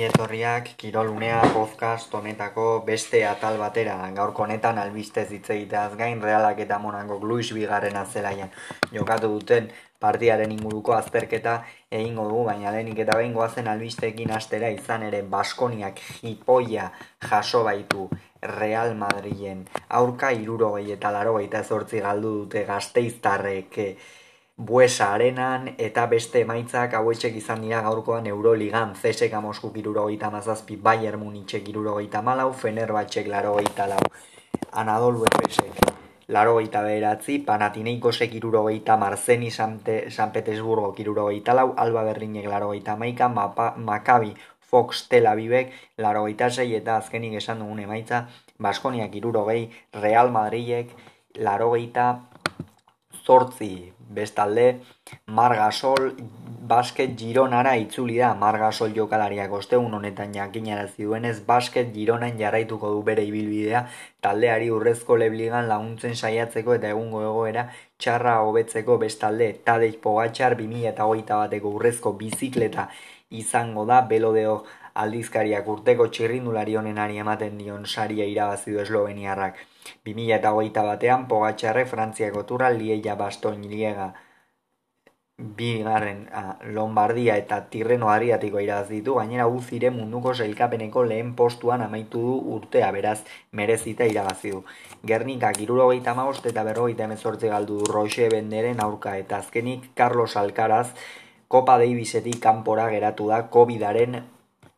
ongi etorriak Kirolunea podcast honetako beste atal batera. Gaurko honetan albistez hitz egiteaz gain Realak eta Monaco Luis Bigarren azelaian jokatu duten partiaren inguruko azterketa egingo dugu, baina lehenik eta behin goazen albistekin astera izan ere Baskoniak jipoia jaso baitu Real Madrilen aurka irurogei eta eta zortzi galdu dute gazteiztarrek Buesa arenan eta beste emaitzak hauetxek izan dira gaurkoan Euroligan CSK Mosku kirurogeita mazazpi Bayern Munitxe kirurogeita malau Fenerbatxek larogeita lau. Anadolu Efesek larogeita beheratzi Panathinaikosek irurogeita Marzeni San Petersburgo kirurogeita lau Alba Berrinek larogeita maika Makabi Fox Tel Avivek larogeita zei eta azkenik esan dugun emaitza Baskoniak irurogei Real Madridek larogeita zortzi. Bestalde, Margasol basket Gironara itzuli da. Margasol jokalariak ostegun honetan jakinarazi duenez basket Gironan jarraituko du bere ibilbidea. Taldeari urrezko lebligan laguntzen saiatzeko eta egungo egoera txarra hobetzeko. Bestalde Tadej Pogacar 2021 bateko urrezko bizikleta izango da. Belodeo aldizkariak urteko txirrindulari honenari ematen dion saria irabazi du Esloveniarrak. 2008 batean Pogatxarre Frantziako turra Lieia Bastoin Liega bigarren Lombardia eta Tirreno Adriatiko iraz ditu, gainera uzire munduko zailkapeneko lehen postuan amaitu du urtea, beraz merezita irabazi du. Gernika irurogeita maost eta berrogeita emezortze galdu du Roche Benderen aurka eta azkenik Carlos Alcaraz Copa Davisetik kanpora geratu da COVIDaren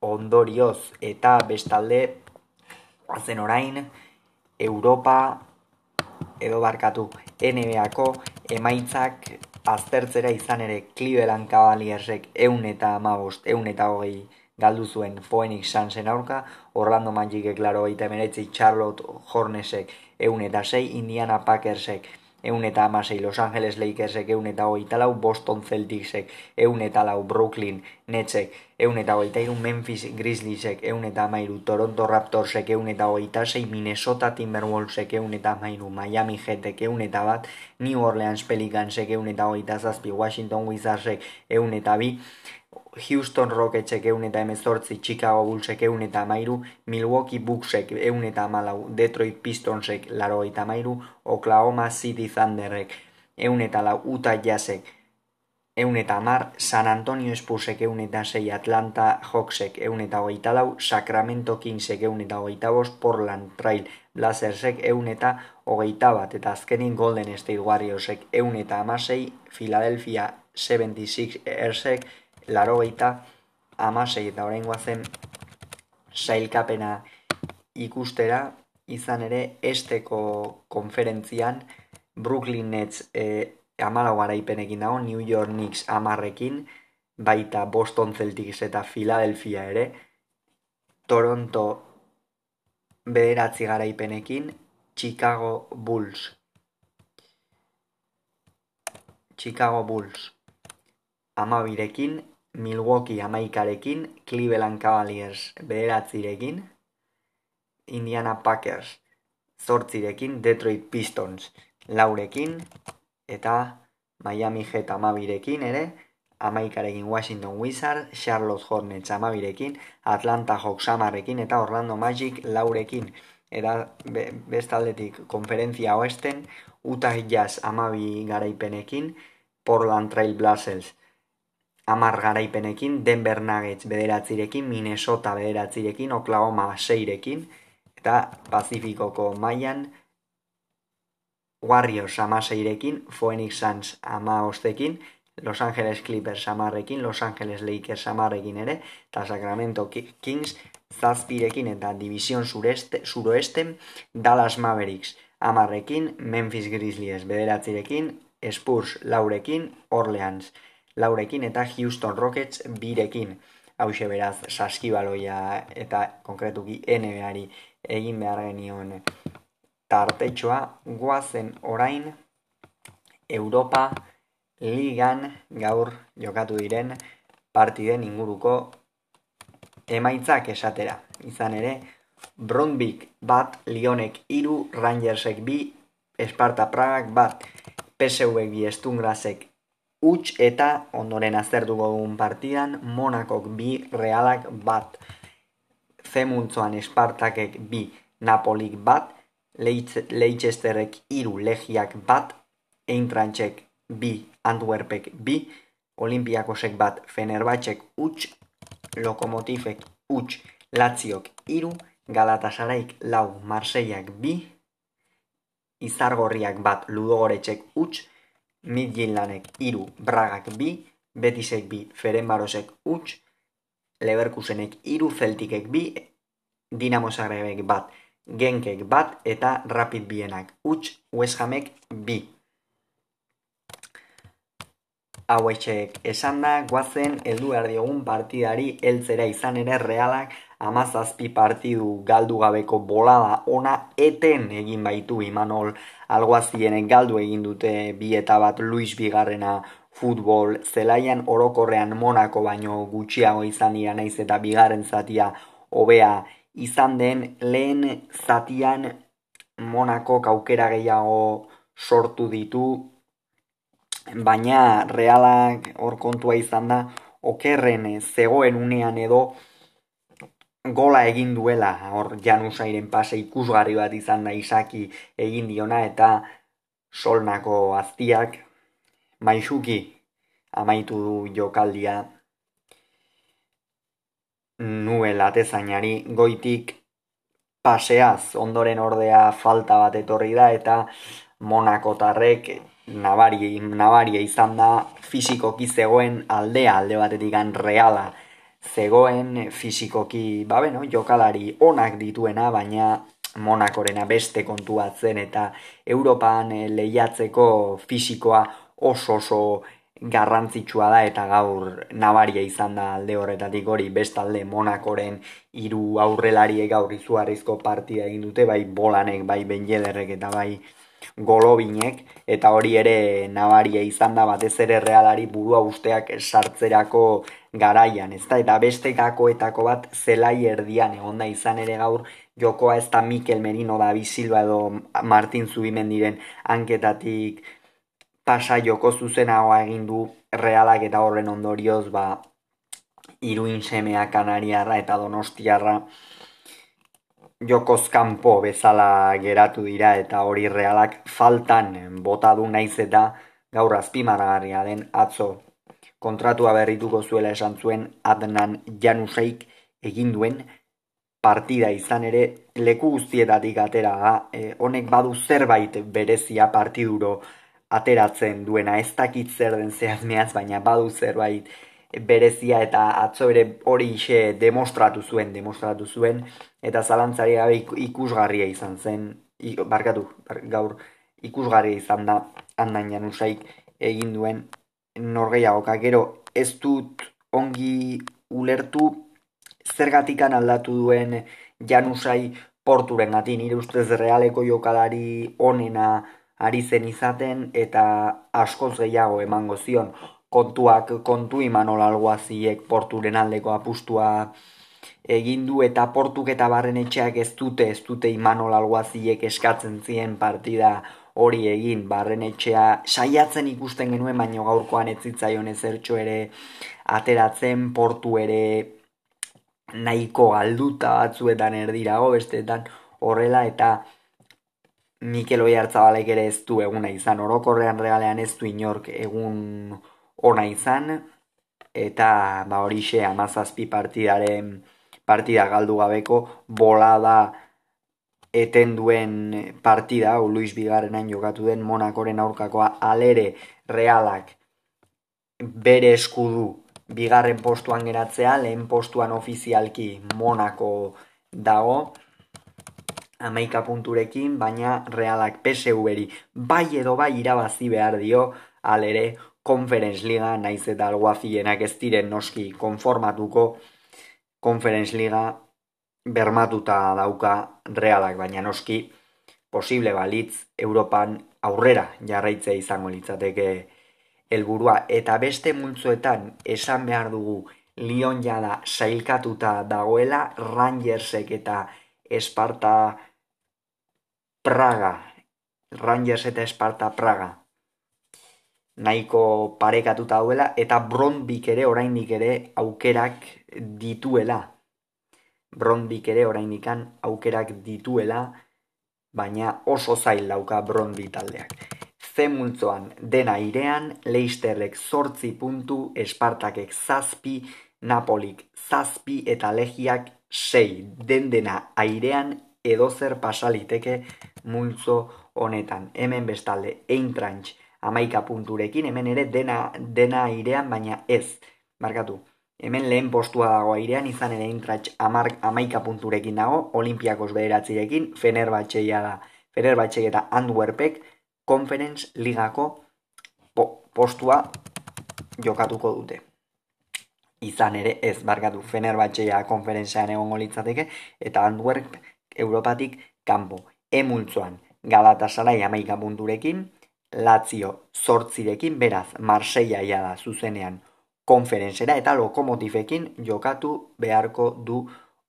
ondorioz eta bestalde azen orain Europa edo barkatu NBAko emaitzak aztertzera izan ere Cleveland Cavaliersek eun eta amabost, eun eta hogei galdu zuen Phoenix Sunsen aurka, Orlando Magicek laro eta Charlotte Hornetsek eun eta sei, Indiana Packersek eun eta amasei Los Angeles Lakersek eun eta hogeita lau, Boston Celticsek eun eta lau, Brooklyn Netsek eun eta hogeita iru, Memphis Grizzliesek eun eta amairu, Toronto Raptorsek eun eta hogeita sei, Minnesota Timberwolvesek eun eta amairu, Miami Heatek eun eta bat, New Orleans Pelicansek eun eta hogeita zazpi, Washington Wizardsek eun eta bi, Houston Rocketsek eun eta emezortzi, Chicago Bullsek eun eta amairu, Milwaukee Bucksek eun eta amalau, Detroit Pistonsek laro eta amairu, Oklahoma City Thunderrek eun eta lau, Utah Jazzek eun eta amar, San Antonio Spursek eun eta sei, Atlanta Hawksek eun eta hogeita lau, Sacramento Kingsek eun eta hogeita bost, Portland Trail Blazersek eun eta hogeita bat, eta azkenin Golden State Warriorsek eun eta amasei, Philadelphia 76 Laro gaita amasei eta horrein guazen sailkapena ikustera izan ere esteko konferentzian Brooklyn Nets e, amala garaipenekin dago, New York Knicks amarrekin, baita Boston Celtics eta Philadelphia ere, Toronto bederatzi garaipenekin, Chicago Bulls. Chicago Bulls amabirekin, Milwaukee amaikarekin, Cleveland Cavaliers bederatzirekin, Indiana Packers zortzirekin, Detroit Pistons laurekin, eta Miami Heat amabirekin ere, amaikarekin Washington Wizards, Charlotte Hornets amabirekin, Atlanta Hawks amarekin, eta Orlando Magic laurekin. Eta bestaldetik konferentzia oesten, Utah Jazz amabi garaipenekin, Portland Trail Blazers amar garaipenekin, Denver Nuggets bederatzirekin, Minnesota bederatzirekin, Oklahoma seirekin, eta Pacificoko mailan Warriors amaseirekin, Phoenix Suns ama ostekin, Los Angeles Clippers amarrekin, Los Angeles Lakers amarrekin ere, eta Sacramento Kings zazpirekin eta Division sureste, suroeste, Dallas Mavericks amarrekin, Memphis Grizzlies bederatzirekin, Spurs laurekin, Orleans laurekin eta Houston Rockets birekin. Hau beraz, saskibaloia eta konkretuki NBA-ari egin behar genion tartetxoa, guazen orain Europa Ligan gaur jokatu diren partiden inguruko emaitzak esatera. Izan ere, Brondbik bat, Lionek iru, Rangersek bi, Esparta Pragak bat, PSV bi Estungrasek huts eta ondoren aztertuko dugun partidan Monakok bi realak bat Zemuntzoan Espartakek bi Napolik bat Leicesterrek iru legiak bat Eintrantzek bi Antwerpek bi Olimpiakosek bat Fenerbahtzek huts Lokomotifek huts Latziok iru Galatasaraik lau Marseiak bi Izargorriak bat Ludogoretxek huts Midgillanek iru Bragak bi Betisek bi Ferenbarosek huts Leverkusenek iru Zeltikek bi Dinamo Zagrebek bat Genkek bat eta Rapid bienak huts West Hamek bi. Hauetxek esan da, guazen, eldu diogun partidari heltzera izan ere realak amazazpi partidu galdu gabeko bolada ona eten egin baitu Imanol alguazienek galdu egin dute bi eta bat Luis Bigarrena futbol. Zelaian orokorrean Monako baino gutxiago izan dira naiz eta bigarren zatia hobea izan den. Lehen zatian Monako kaukera gehiago sortu ditu baina realak hor kontua izan da okerren zegoen unean edo gola egin duela. Hor janusairen pase ikusgarri bat izan da isaki egin diona eta solnako aztiak maixuki amaitu du jokaldia. Nuel atezainari goitik paseaz ondoren ordea falta bat etorri da eta monakotarrek nabaria, nabaria izan da fizikoki zegoen aldea alde batetik reala zegoen fizikoki ba beno, jokalari onak dituena baina monakorena beste kontuatzen eta Europan eh, lehiatzeko fisikoa oso oso garrantzitsua da eta gaur nabaria izan da alde horretatik hori. Bestalde monakoren hiru aurrelariek gaur izugarrizko partia egin dute bai bolanek, bai benjederrek eta bai golobinek eta hori ere nabaria izan da batez ere realari burua usteak sartzerako garaian, ezta? Eta beste gakoetako bat zelai erdian egonda izan ere gaur jokoa ez da Mikel Merino da Bisilba edo Martin Zubimen diren anketatik pasa joko zuzenagoa egin du realak eta horren ondorioz ba iruin semea kanariarra eta donostiarra jokozkanpo bezala geratu dira eta hori realak faltan bota du naiz eta gaur azpimarragarria den atzo. Kontratua berrituko zuela esan zuen Adnan Januseik egin duen partida izan ere leku guztietatik atera da. E, honek badu zerbait berezia partiduro ateratzen duena. Ez dakit zer den zehazmeaz baina badu zerbait berezia eta atzo ere hori ise demostratu zuen demostratu zuen eta zalantzari gabe ikusgarria izan zen, barkatu, gaur ikusgarria izan da handan janusaik egin duen norgeiagoka. Gero ez dut ongi ulertu zergatikan aldatu duen janusai porturen gati, nire ustez realeko jokalari onena ari zen izaten eta askoz gehiago emango zion kontuak kontu imanol alguaziek porturen aldeko apustua egin du eta portuk eta barren etxeak ez dute, ez dute imanol alguaziek eskatzen zien partida hori egin, barren etxea saiatzen ikusten genuen, baino gaurkoan ez zitzaion ezertxo ere ateratzen, portu ere nahiko galduta batzuetan erdirago, bestetan horrela eta Mikel Oiartzabalek ere ez du eguna izan, orokorrean regalean ez du inork egun ona izan, eta ba horixe amazazpi partidaren partida galdu gabeko bolada eten duen partida, hau Luis Bigarrenain jokatu den Monakoren aurkakoa alere realak. Bere eskudu bigarren postuan geratzea, lehen postuan ofizialki Monako dago, amaika punturekin, baina realak PSV-eri bai edo bai irabazi behar dio, alere Conference Liga, naiz eta alguazienak ez diren noski konformatuko, Conference Liga bermatuta dauka realak, baina noski posible balitz Europan aurrera jarraitzea izango litzateke helburua. Eta beste multzoetan esan behar dugu Lyon jada sailkatuta dagoela Rangersek eta Esparta Praga. Rangers eta Esparta Praga nahiko parekatuta dauela eta Brondbik ere oraindik ere aukerak dituela. Brondbik ere oraindik aukerak dituela, baina oso zail dauka Brondbi taldeak. Z multzoan dena irean, Leisterrek zortzi puntu, Espartakek zazpi, Napolik zazpi eta legiak sei. Den dena airean edozer pasaliteke multzo honetan. Hemen bestalde, Eintrantz amaika punturekin, hemen ere dena, dena airean, baina ez. Markatu, hemen lehen postua dago airean, izan ere Eintrantz amaika punturekin dago, Olimpiakos bederatzirekin, Fenerbatxeia da. Fenerbatxeia eta Antwerpek, Conference Ligako postua jokatuko dute izan ere ez barkatu Fenerbahçea konferentzian egongo litzateke eta Antwerp Europatik kanpo. Emultzoan Galatasaray amaika punturekin, Lazio zortzirekin, beraz Marseilla ia da zuzenean konferentzera eta lokomotifekin jokatu beharko du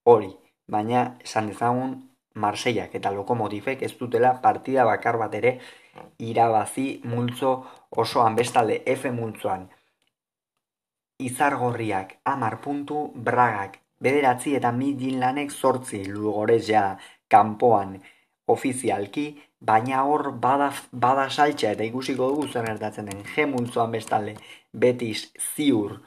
hori. Baina esan dezagun Marseillak eta lokomotifek ez dutela partida bakar bat ere irabazi multzo osoan bestalde F multzoan izargorriak amar puntu, bragak bederatzi eta midinlanek zortzi lugorezia kanpoan ofizialki, baina hor bada, bada saltxa eta ikusiko dugu zen erdatzen den gemultzoan bestalde betis ziur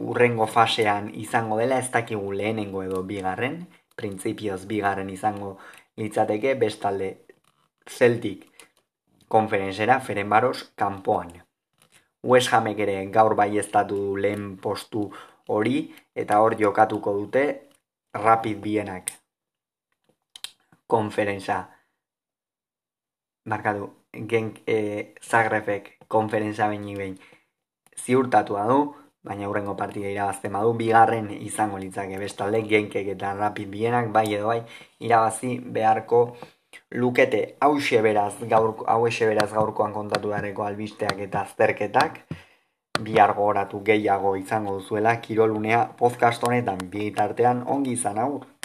urrengo fasean izango dela ez dakigu lehenengo edo bigarren, printzipioz bigarren izango litzateke bestalde zeltik konferenzera feren baros kanpoan. West Hamek ere gaur bai du lehen postu hori eta hor jokatuko dute rapid bienak konferentza. Markatu genk e, Zagrebek konferentza behin behin ziurtatua du baina hurrengo partida irabazte badu bigarren izango litzake bestalde genkek eta rapid bienak bai edo bai irabazi beharko lukete. Hause beraz gaur hause beraz gaurkoan kontatu dareko albisteak eta azterketak bihar gogoratu gehiago izango duzuela kirolunea podcast honetan bitartean ongi izan aur